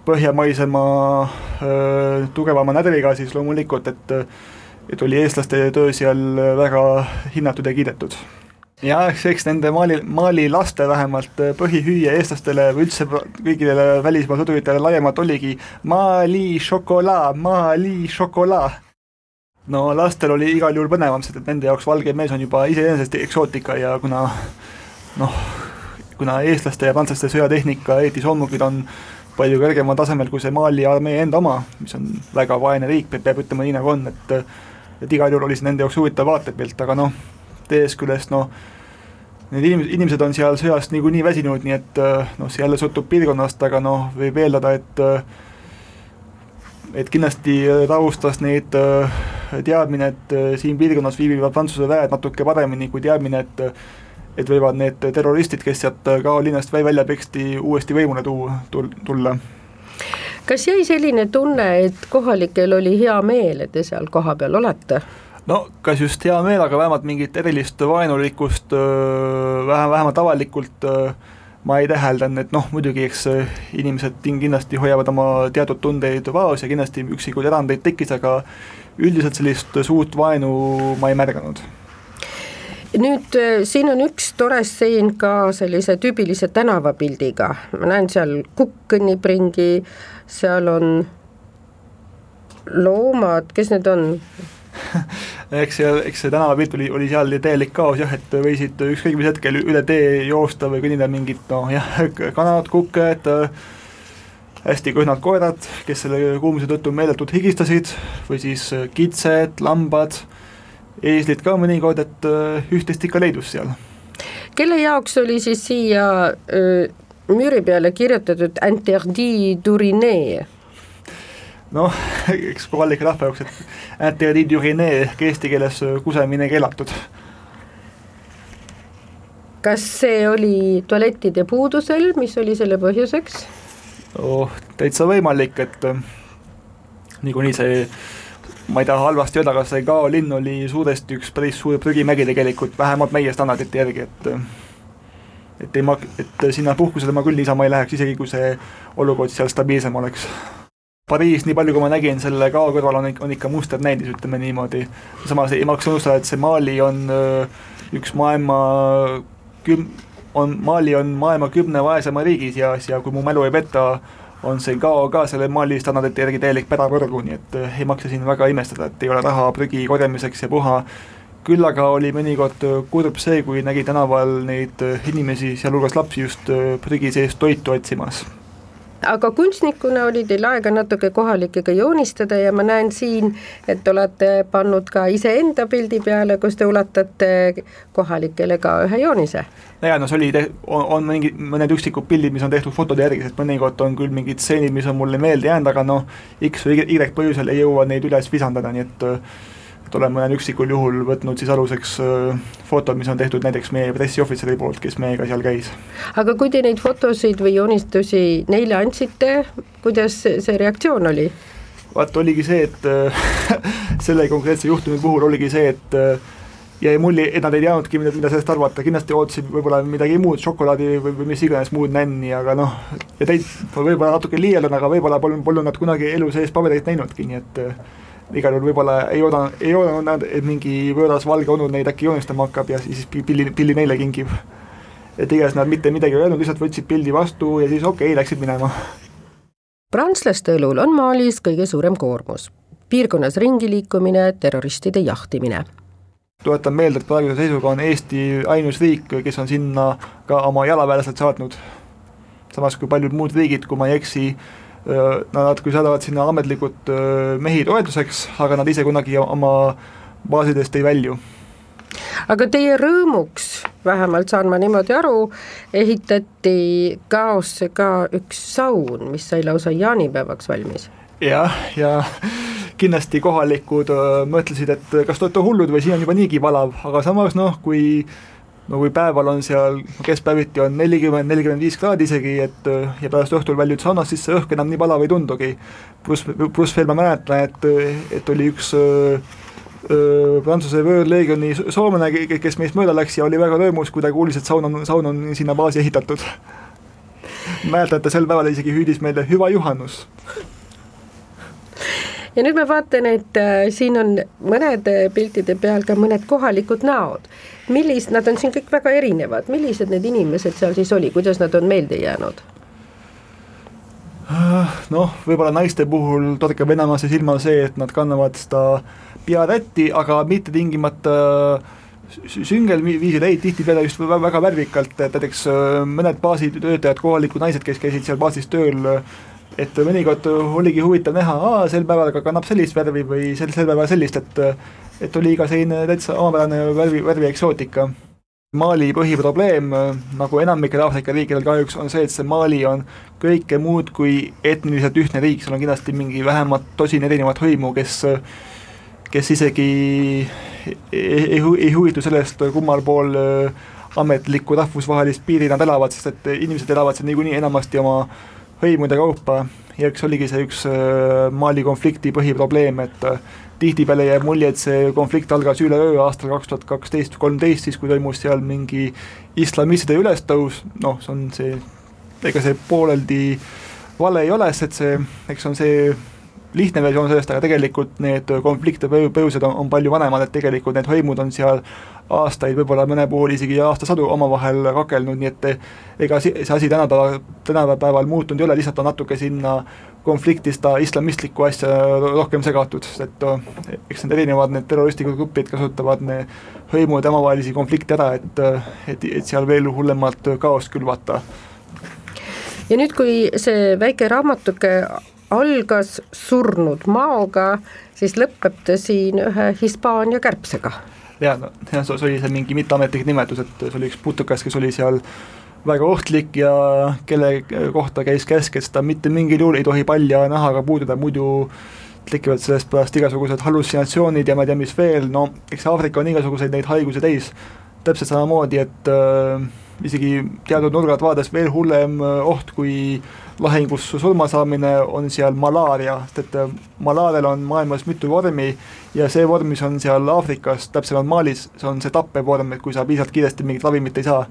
põhjamaisema tugevama närviga, siis loomulikult, et et oli eestlaste töö seal väga hinnatud ja kiidetud jah, eks nende Mali, Mali laste vähemalt äh, põhihüüe eestlastele või üldse kõigile välismaa sõduritele laiemalt oligi Mali šokolaad, Mali šokolaad. no lastel oli igal juhul põnevam, sest et nende jaoks valge mees on juba iseenesest eksootika ja kuna noh, kuna eestlaste ja prantslaste sõjatehnika, eriti soomukid on palju kõrgemal tasemel kui see Mali armee enda oma, mis on väga vaene riik, peab ütlema nii, nagu on, et et igal juhul oli see nende jaoks huvitav vaatepilt, aga noh, teisest küljest noh, need inimesed, inimesed on seal sõjast niikuinii väsinud, nii et noh, see jälle sõltub piirkonnast, aga noh, võib eeldada, et et kindlasti rahustas neid teadmine, et siin piirkonnas viibivad Prantsuse väed natuke paremini kui teadmine, et et võivad need terroristid, kes sealt Gao linnast välja peksti, uuesti võimule tuua, tulla. kas jäi selline tunne, et kohalikel oli hea meel, et te seal kohapeal olete? No kas just hea meel, aga vähemalt mingit erilist vaenulikkust vähem, vähemalt avalikult ma ei täheldanud, et noh, muidugi eks inimesed kindlasti hoiavad oma teatud tundeid vaos ja kindlasti üksikuid erandeid tekkis, aga üldiselt sellist suurt vaenu ma ei märganud nüüd siin on üks tore stseen ka sellise tüübilise tänavapildiga, ma näen seal kukk kõnnib ringi, seal on loomad, kes need on? eks see, eks see tänavapilt oli, oli seal täielik kaos jah, et võisid ükskõik mis hetkel üle tee joosta või kõndida mingid noh jah, kanad, kuked, hästi kõhnad koerad, kes selle kuumuse tõttu meeletult higistasid, või siis kitsed, lambad eeslid ka mõnikord, et äh, üht-teist ikka leidus seal. kelle jaoks oli siis siia öö, müüri peale kirjutatud interdit d'uriner? Noh, eks kohalike rahva jaoks, et interdit d'uriner ehk eesti keeles kusemine keelatud. kas see oli tualettide puudusel, mis oli selle põhjuseks? oh, täitsa võimalik, et äh, niikuinii see ma ei taha halvasti öelda, aga see Gao linn oli suuresti üks päris suur prügimägi tegelikult, vähemalt meie standardite järgi, et et ei ma, et sinna puhkusele ma küll niisama ei läheks, isegi kui see olukord seal stabiilsem oleks. Pariis, nii palju kui ma nägin, selle Gao kõrval on, on ikka muster näidis, ütleme niimoodi. samas ei maksa unustada, et see Mali on üks maailma küm-, on, Mali on maailma kümne vaesema riigis ja, ja kui mu mälu ei peta, on see Gao ka selle Mali standardite järgi täielik pärapõrgu, nii et eh, ei maksa siin väga imestada, et ei ole raha prügi korjamiseks ja puha, küll aga oli mõnikord kurb see, kui nägi tänaval neid inimesi, sealhulgas lapsi just prügi seest toitu otsimas aga kunstnikuna oli teil aega natuke kohalikega joonistada ja ma näen siin, et olete pannud ka iseenda pildi peale, kus te ulatate kohalikele ka ühe joonise. jaa, no see oli, on, on mingid, mõned üksikud pildid, mis on tehtud fotode järgi, sest mõnikord on küll mingid stseenid, mis on mulle meelde jäänud, aga noh, X või Y põhjusel ei jõua neid üles visandada, nii et et olen mõnel üksikul juhul võtnud siis aluseks äh, fotod, mis on tehtud näiteks meie pressiohvitseri poolt, kes meiega seal käis. aga kui te neid fotosid või joonistusi neile andsite, kuidas see reaktsioon oli? vaat oligi see, et äh, selle konkreetse juhtumi puhul oligi see, et äh, jäi mulje, et nad ei teadnudki, mida, mida sellest arvata, kindlasti ootasid võib-olla midagi muud, šokolaadi või, või mis iganes muud nänni, aga noh, ja teid võib-olla natuke liialdan, aga võib-olla polnud, polnud nad kunagi elu sees pabereid näinudki, nii et igal juhul võib-olla ei oodanud, ei oodanud nad, et mingi võõras valge onu neid äkki joonistama hakkab ja siis pilli, pilli neile kingib. et igatahes nad mitte midagi ei öelnud, lihtsalt võtsid pildi vastu ja siis okei okay,, läksid minema. prantslaste õlul on Malis kõige suurem koormus. piirkonnas ringi liikumine, terroristide jahtimine tuletan meelde, et praeguse seisuga on Eesti ainus riik, kes on sinna ka oma jalaväelased saatnud. samas kui paljud muud riigid, kui ma ei eksi, Nad küll saadavad sinna ametlikult mehi toetuseks, aga nad ise kunagi oma baasidest ei välju aga teie rõõmuks, vähemalt saan ma niimoodi aru, ehitati Gaosse ka üks saun, mis sai lausa jaanipäevaks valmis. jah, ja kindlasti kohalikud mõtlesid, et kas te olete hullud või siin on juba niigi valav, aga samas noh, kui no kui päeval on seal, keskpäeviti on nelikümmend, nelikümmend viis kraadi isegi, et ja pärast õhtul väljud saunast, siis see õhk enam nii palav ei tundugi. pluss, pluss veel ma mäletan, et, et oli üks öö, öö, Prantsuse vöörleegioni soomlane, kes meist mööda läks ja oli väga rõõmus, kui ta kuulis, et saun on, saun on sinna baasi ehitatud. mäletan, et ta sel päeval isegi hüüdis meile hüva Juhannus ja nüüd ma vaatan, et äh, siin on mõnede piltide peal ka mõned kohalikud näod. millised, nad on siin kõik väga erinevad, millised need inimesed seal siis oli, kuidas nad on meelde jäänud? noh, võib-olla naiste puhul torkab enamasti silma see, et nad kannavad seda pearätti, aga mitte tingimata süngel viisil, ei, tihtipeale just väga värvikalt, et näiteks äh, mõned baasitöötajad, kohalikud naised, kes käisid seal baasis tööl, et mõnikord oligi huvitav näha, aa sel päeval ka kannab sellist värvi või sel, sel päeval sellist, et et oli ka selline täitsa omapärane värvi, värvi eksootika. Mali põhiprobleem, nagu enamikel Aafrika riikidel kahjuks, on see, et see Mali on kõike muud kui etniliselt ühtne riik, seal on kindlasti mingi vähemalt tosin erinevat hõimu, kes kes isegi ei, ei, ei huvitu sellest, kummal pool äh, ametlikku rahvusvahelist piiri nad elavad, sest et inimesed elavad seal niikuinii enamasti oma hõimude kaupa. Ja eks oligi see üks äh, Mali konflikti põhiprobleem, et äh, tihtipeale jääb mulje, et see konflikt algas üleöö aastal kaks tuhat kaksteist, kolmteist, siis kui toimus seal mingi islamistide ülestõus, noh, see on see, ega see pooleldi vale ei ole, sest see, eks on see lihtne versioon sellest, aga tegelikult need konflikte põhjused on, on palju vanemad, et tegelikult need hõimud on seal aastaid, võib-olla mõne puhul isegi aastasadu omavahel kakelnud, nii et ega see, asi tänapäeva, tänapäeval muutunud ei ole, lihtsalt on natuke sinna konflikti seda islamistlikku asja rohkem segatud, sest et eks need erinevad, need terroristlikud grupid kasutavad hõimude omavahelisi konflikte ära, et, et, et seal veel hullemat kaost külvata. ja nüüd, kui see väike raamatuke algas surnud maoga, siis lõpeb ta siin ühe Hispaania kärbsega. ja, no ja see oli see mingi mitteametlik nimetus, et see oli üks putukas, kes oli seal väga ohtlik ja kelle kohta käis käsk, et seda mitte mingil juhul ei tohi palja nahaga puududa, muidu tekivad sellest pärast igasugused hallutsinatsioonid ja ma ei tea, mis veel, no eks Aafrika on igasuguseid neid haigusi täis, täpselt samamoodi, et äh, isegi teatud nurgad vaadates veel hullem äh, oht kui äh, lahingus surma saamine on seal malaaria, et äh, malaarial on maailmas mitu vormi ja see vorm, mis on seal Aafrikas, täpsemalt Malis, see on see tappev vorm, et kui sa piisavalt kiiresti mingit ravimit ei saa,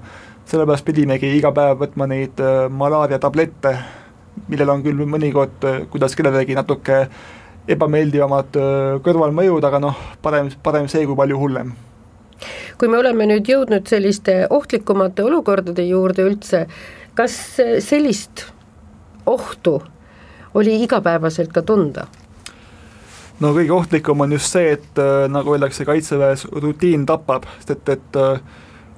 sellepärast pidimegi iga päev võtma neid äh, malaaria tablette, millel on küll mõnikord, äh, kuidas kellelegi natuke ebameeldivamad kõrvalmõjud, aga noh, parem, parem see kui palju hullem. Kui me oleme nüüd jõudnud selliste ohtlikumate olukordade juurde üldse, kas sellist ohtu oli igapäevaselt ka tunda? no kõige ohtlikum on just see, et äh, nagu öeldakse, kaitseväes rutiin tapab, sest et, et äh,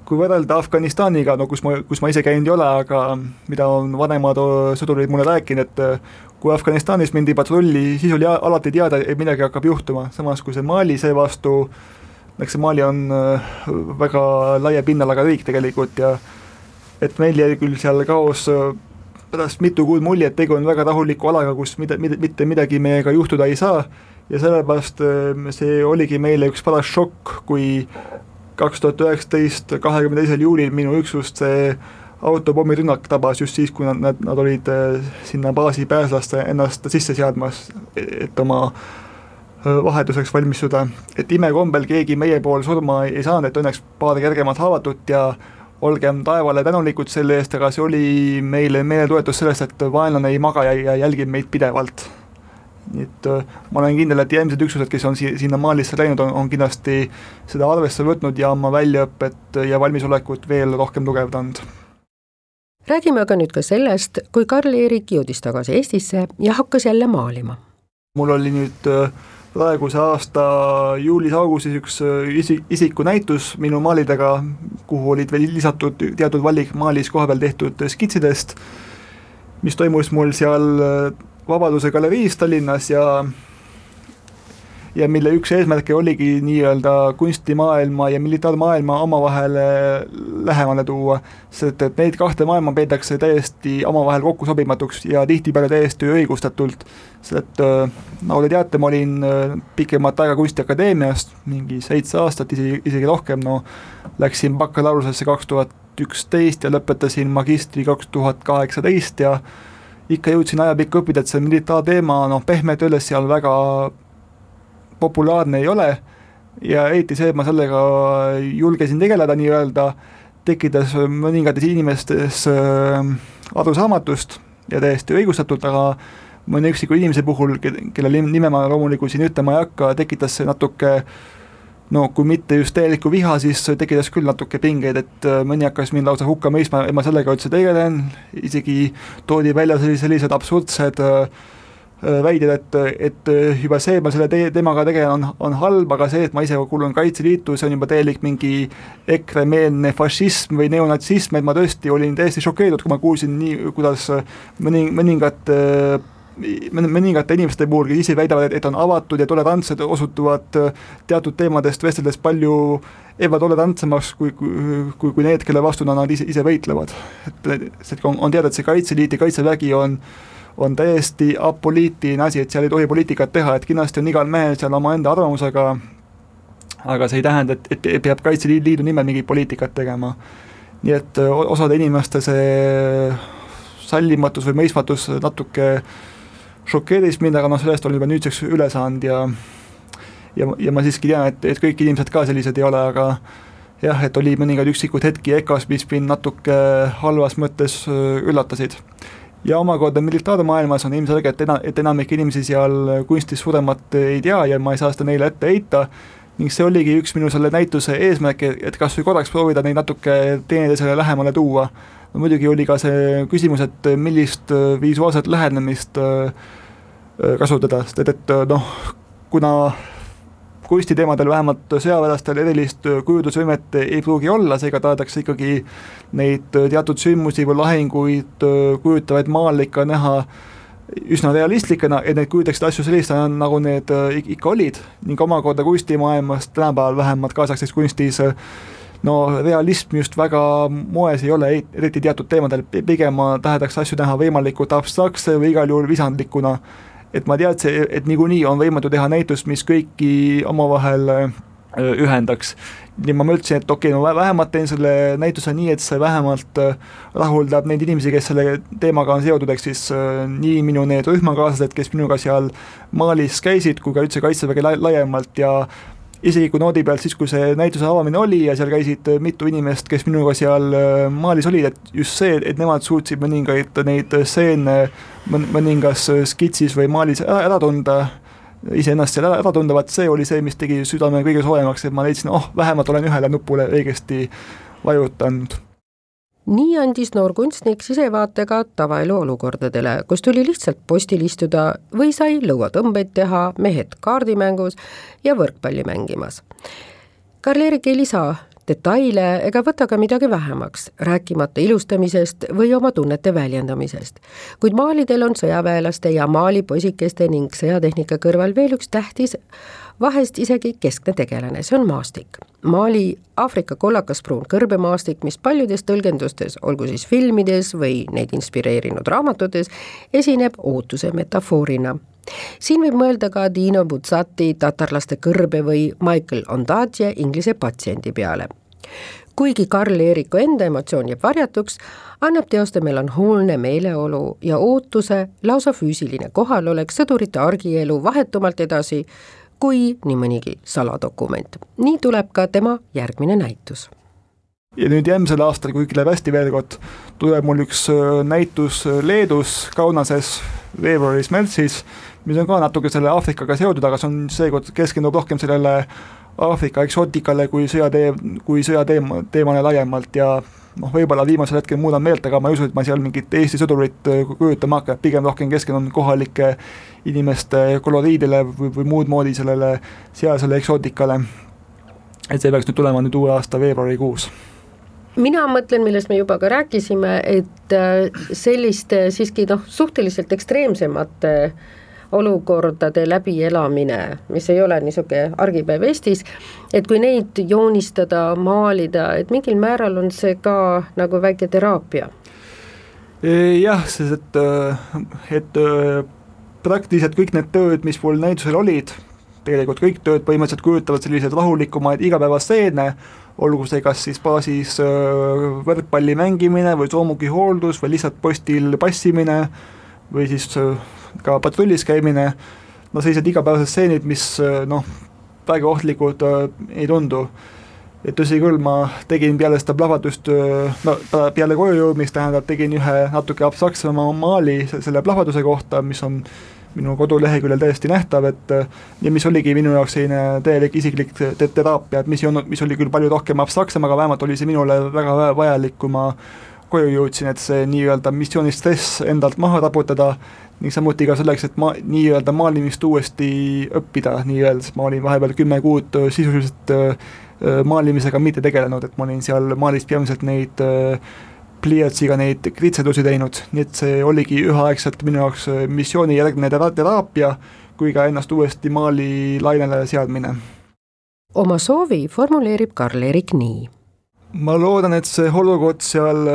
kui võrrelda Afganistaniga, no kus ma, kus ma ise käinud ei ole, aga mida on vanemad sõdurid mulle rääkinud, et äh, kui Afganistanis mindi patrulli, siis oli alati teada, et midagi hakkab juhtuma, samas kui see Mali seevastu, eks see Mali on väga laia pinnalaga riik tegelikult ja et meil jäi küll seal kaos pärast mitu kuud mulje, et tegu on väga rahuliku alaga, kus mida, mida, mitte midagi meiega juhtuda ei saa. Ja sellepärast ehm, see oligi meile üks paras šokk, kui kaks tuhat üheksateist, kahekümne teisel juulil minu üksust see autopommirünnak tabas just siis, kui nad, nad, nad olid eh, sinna baasi pääslaste ennast sisse seadmas, et oma eh, vahetuseks valmistuda, et imekombel keegi meie pool surma ei saanud, et õnneks paar kergemat haavatut ja olgem taevale tänulikud selle eest, aga see oli meile meeletoetus sellest, et vaenlane ei maga ja, ja jälgib meid pidevalt. nii et äh, ma olen kindel, et järgmised üksused, kes on si-, sinna Malisse läinud, on, on kindlasti seda arvesse võtnud ja oma väljaõpet ja valmisolekut veel rohkem tugevdanud. räägime aga nüüd ka sellest, kui Karl-Erik jõudis tagasi Eestisse ja hakkas jälle maalima. mul oli nüüd äh, praeguse aasta juulis-augustis üks äh, isi-, isikunäitus minu maalidega, kuhu olid veel lisatud teatud valik maalis kohapeal tehtud skitsidest, mis toimus mul seal äh, Vabaduse galeriis Tallinnas ja ja mille üks eesmärke oligi nii-öelda kunstimaailma ja militaarmaailma omavahel lähemale tuua, sest et neid kahte maailma peetakse täiesti omavahel kokku sobimatuks ja tihtipeale täiesti õigustatult, sest et äh, nagu te teate, ma olin äh, pikemat aega Kunstiakadeemiast, mingi seitse aastat, isegi, isegi rohkem, no. Läksin bakalaureusesse kaks tuhat üksteist ja lõpetasin magistri kaks tuhat kaheksateist ja ikka jõudsin ajapikku õppida, et see militaarteema, noh pehmelt öeldes seal väga populaarne ei ole ja eriti see, et ma sellega julgesin tegeleda nii-öelda, tekitas mõningates inimestes äh, arusaamatust ja täiesti õigustatult, aga mõne üksiku inimese puhul, kelle nime ma loomulikult siin ütlema ei hakka, tekitas see natuke no kui mitte just täielikku viha, siis tekitas küll natuke pingeid, et äh, mõni hakkas mind lausa hukka mõistma, et ma sellega üldse tegelen, isegi toodi välja sellised, absurdsed äh, väided, et, et juba see, et ma selle te teemaga tegelen, on, on halb, aga see, et ma ise kuulun Kaitseliitu, see on juba täielik mingi EKRE-meelne fašism või neonatsism, et ma tõesti olin täiesti šokeeritud, kui ma kuulsin nii, kuidas mõni, mõningad mõningate inimeste puhul, kes ise väidavad, et on avatud ja tolerantsed, osutuvad teatud teemadest vesteldes palju ebatolerantsemaks kui, kui, kui, kui need, kelle vastu nad ise, ise võitlevad. et, et on, on teada, et see Kaitseliit ja Kaitsevägi on on täiesti apoliitiline asi, et seal ei tohi poliitikat teha, et kindlasti on igal mehel seal omaenda arvamusega, aga see ei tähenda, et, et peab Kaitseliidu nimel mingit poliitikat tegema. nii et osade inimeste see sallimatus või mõistmatus natuke šokeeris mind, aga noh, sellest olen juba nüüdseks üle saanud ja ja, ja ma siiski tean, et, et kõik inimesed ka sellised ei ole, aga jah, et oli mõningaid üksikuid hetki EKA-s, mis mind natuke halvas mõttes üllatasid ja omakorda militaarmaailmas on ilmselge, et ena-, et enamik inimesi seal kunstis suuremat ei tea ja ma ei saa seda neile ette heita, ning see oligi üks minu selle näituse eesmärk, et kas või korraks proovida neid natuke teineteisele lähemale tuua. no muidugi oli ka see küsimus, et millist visuaalset lähenemist äh, kasutada, sest et, et noh, kuna kunstiteemadel vähemalt sõjaväelastel erilist kujutlusvõimet ei pruugi olla, seega tahetakse ikkagi neid teatud sündmusi või lahinguid kujutavaid maale ikka näha üsna realistlikena, et need kujutaksid asju sellistena, nagu need ikka olid, ning omakorda kunstimaailmas tänapäeval vähemalt kaasaegses kunstis no realism just väga moes ei ole, eriti teatud teemadel, pigem tahetakse asju näha võimalikult abstraktse või igal juhul visandlikuna et ma teadsin, et niikuinii on võimatu teha näitust, mis kõiki omavahel äh, ühendaks. nii ma mõtlesin, et okei okay,, ma vähemalt teen selle näituse nii, et see vähemalt äh, rahuldab neid inimesi, kes selle teemaga on seotud, ehk siis äh, nii minu need rühmakaaslased, kes minuga seal Malis käisid, kui ka üldse Kaitseväge laiemalt ja isegi kui noodi pealt siis, kui see näituse avamine oli ja seal käisid mitu inimest, kes minuga seal äh, maalis olid, et just see, et nemad suutsid mõningaid neid stseene mõningas skitsis või maalis ära, ära tunda, iseennast seal ära, ära tunda, vaat see oli see, mis tegi südame kõige soojemaks, et ma leidsin, oh, vähemalt olen ühele nupule õigesti vajutanud nii andis noor kunstnik sisevaate ka tavaelu olukordadele, kus tuli lihtsalt postil istuda või sai lõuatõmbeid teha, mehed kaardimängus ja võrkpalli mängimas. Karl-Erik ei lisa detaile ega võta ka midagi vähemaks, rääkimata ilustamisest või oma tunnete väljendamisest. kuid maalidel on sõjaväelaste ja maalipoisikeste ning sõjatehnika kõrval veel üks tähtis vahest isegi keskne tegelane, see on maastik. Mali Aafrika kollakaspruun kõrbemaastik, mis paljudes tõlgendustes, olgu siis filmides või neid inspireerinud raamatutes, esineb ootuse metafoorina siin võib mõelda ka Dino Buzzati tatarlaste kõrbe või Michael Ondaatje inglise patsiendi peale. kuigi Karl Eeriku enda emotsioon jääb varjatuks, annab teoste melanhoolne meeleolu ja ootuse lausa füüsiline kohalolek sõdurite argielu vahetumalt edasi kui nii mõnigi saladokument. nii tuleb ka tema järgmine näitus ja nüüd järgmisel aastal, kui kõik läheb hästi veel kord, tuleb mul üks äh, näitus äh, Leedus, Kaunases, veebruaris-märtsis, mis on ka natuke selle Aafrikaga seotud, aga see on seekord keskendub rohkem sellele Aafrika eksootikale kui sõjatee, kui sõjateema, teemale laiemalt ja noh, võib-olla viimasel hetkel muudan meelt, aga ma ei usu, et ma seal mingit Eesti sõdurit äh, kujutama hakkan, pigem rohkem keskendun kohalike inimeste koloriidile või, või muud moodi sellele sealsele eksootikale. et see peaks nüüd tulema nüüd uue aasta veebruarikuus mina mõtlen, millest me juba ka rääkisime, et äh, selliste siiski noh, suhteliselt ekstreemsemate olukordade läbielamine, mis ei ole niisugune argipäev Eestis, et kui neid joonistada, maalida, et mingil määral on see ka nagu väike teraapia? jah, sest et, et praktiliselt kõik need tööd, mis mul näitusel olid, tegelikult kõik tööd põhimõtteliselt kujutavad selliseid rahulikumaid igapäevastseene, olgu see kas siis baasis võrkpalli mängimine või soomuki hooldus või lihtsalt postil passimine või siis ka patrullis käimine, no sellised igapäevased stseenid, mis noh, väga ohtlikud äh, ei tundu. et tõsi küll, ma tegin peale seda plahvatust, no peale koju jõudmist tähendab, tegin ühe natuke abstraktsema maali selle plahvatuse kohta, mis on minu koduleheküljel täiesti nähtav, et ja mis oligi minu jaoks selline täielik isiklik teraapia, et mis ei olnud, mis oli küll palju rohkem abstraktsem, aga vähemalt oli see minule väga vajalik, kui ma koju jõudsin, et see nii-öelda missiooni stress endalt maha raputada ning samuti ka selleks, et ma nii-öelda maalimist uuesti õppida, nii-öelda, sest ma olin vahepeal kümme kuud sisuliselt maalimisega mitte tegelenud, et ma olin seal maalis peamiselt neid pliiatsiga neid kritsedusi teinud, nii et see oligi üheaegselt minu jaoks missioonijärgne teraapia kui ka ennast uuesti maali lainele seadmine. oma soovi formuleerib Karl-Erik nii ma loodan, et see olukord seal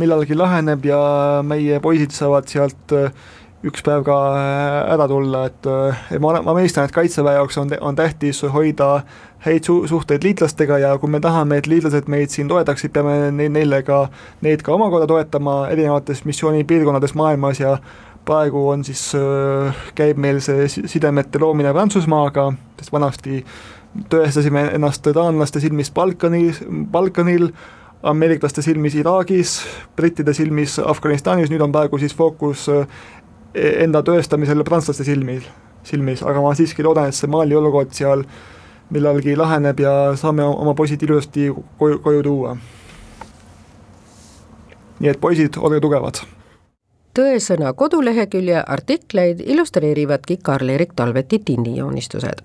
millalgi laheneb ja meie poisid saavad sealt üks päev ka ära tulla, et ma, ma mõistan, et Kaitseväe jaoks on, on tähtis hoida häid su-, suhteid liitlastega ja kui me tahame, et liitlased meid siin toetaksid, peame ne-, neile ka, neid ka omakorda toetama erinevates missioonipiirkonnades maailmas ja praegu on siis, käib meil see sidemete loomine Prantsusmaaga, sest vanasti tõestasime ennast taanlaste silmis Balkanil, Balkanil, ameeriklaste silmis Iraagis, brittide silmis Afganistanis, nüüd on praegu siis fookus enda tõestamisel prantslaste silmil, silmis, aga ma siiski loodan, et see Mali olukord seal millalgi laheneb ja saame oma poisid ilusasti koju, koju tuua. nii et poisid, olge tugevad. Tõesõna kodulehekülje artikleid illustreerivadki Karl-Erik Talveti tindijoonistused.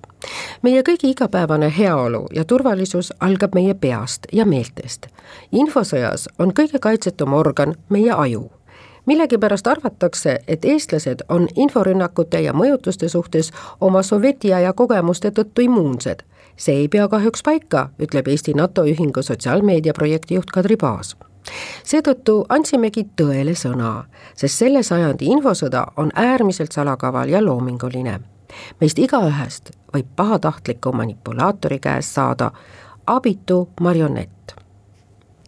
meie kõigi igapäevane heaolu ja turvalisus algab meie peast ja meeltest. infosõjas on kõige kaitsetum organ meie aju millegipärast arvatakse, et eestlased on inforünnakute ja mõjutuste suhtes oma sovjetiaja kogemuste tõttu immuunsed. see ei pea kahjuks paika, ütleb Eesti NATO Ühingu sotsiaalmeediaprojekti juht Kadri Paas seetõttu andsimegi tõele sõna, sest selle sajandi infosõda on äärmiselt salakaval ja loominguline. meist igaühest võib pahatahtliku manipulaatori käest saada abitu marionett,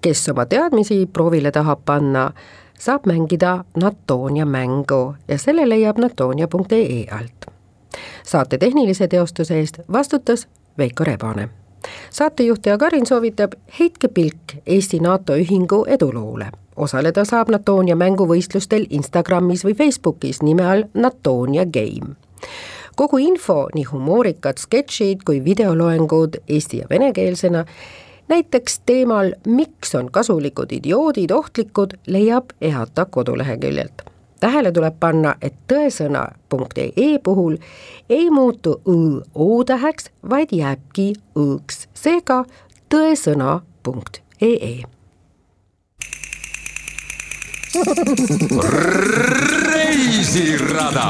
kes oma teadmisi proovile tahab panna saab mängida Natonia mängu ja selle leiab natonia.ee alt. saate tehnilise teostuse eest vastutas Veiko Rebane. Saatejuhtaja Karin soovitab heitke pilk Eesti NATO ühingu eduloole. osaleda saab Natonia mänguvõistlustel Instagramis või Facebookis nime all Natonia Game kogu info, nii humoorikad sketšid kui videoloengud eesti ja venekeelsena näiteks teemal Miks on kasulikud idioodid ohtlikud, leiab EHATA koduleheküljelt. Tähele tuleb panna, et tõesõna.ee puhul ei muutu õ o-täheks, vaid jääbki õ-ks, seega tõesõna.ee. reisirada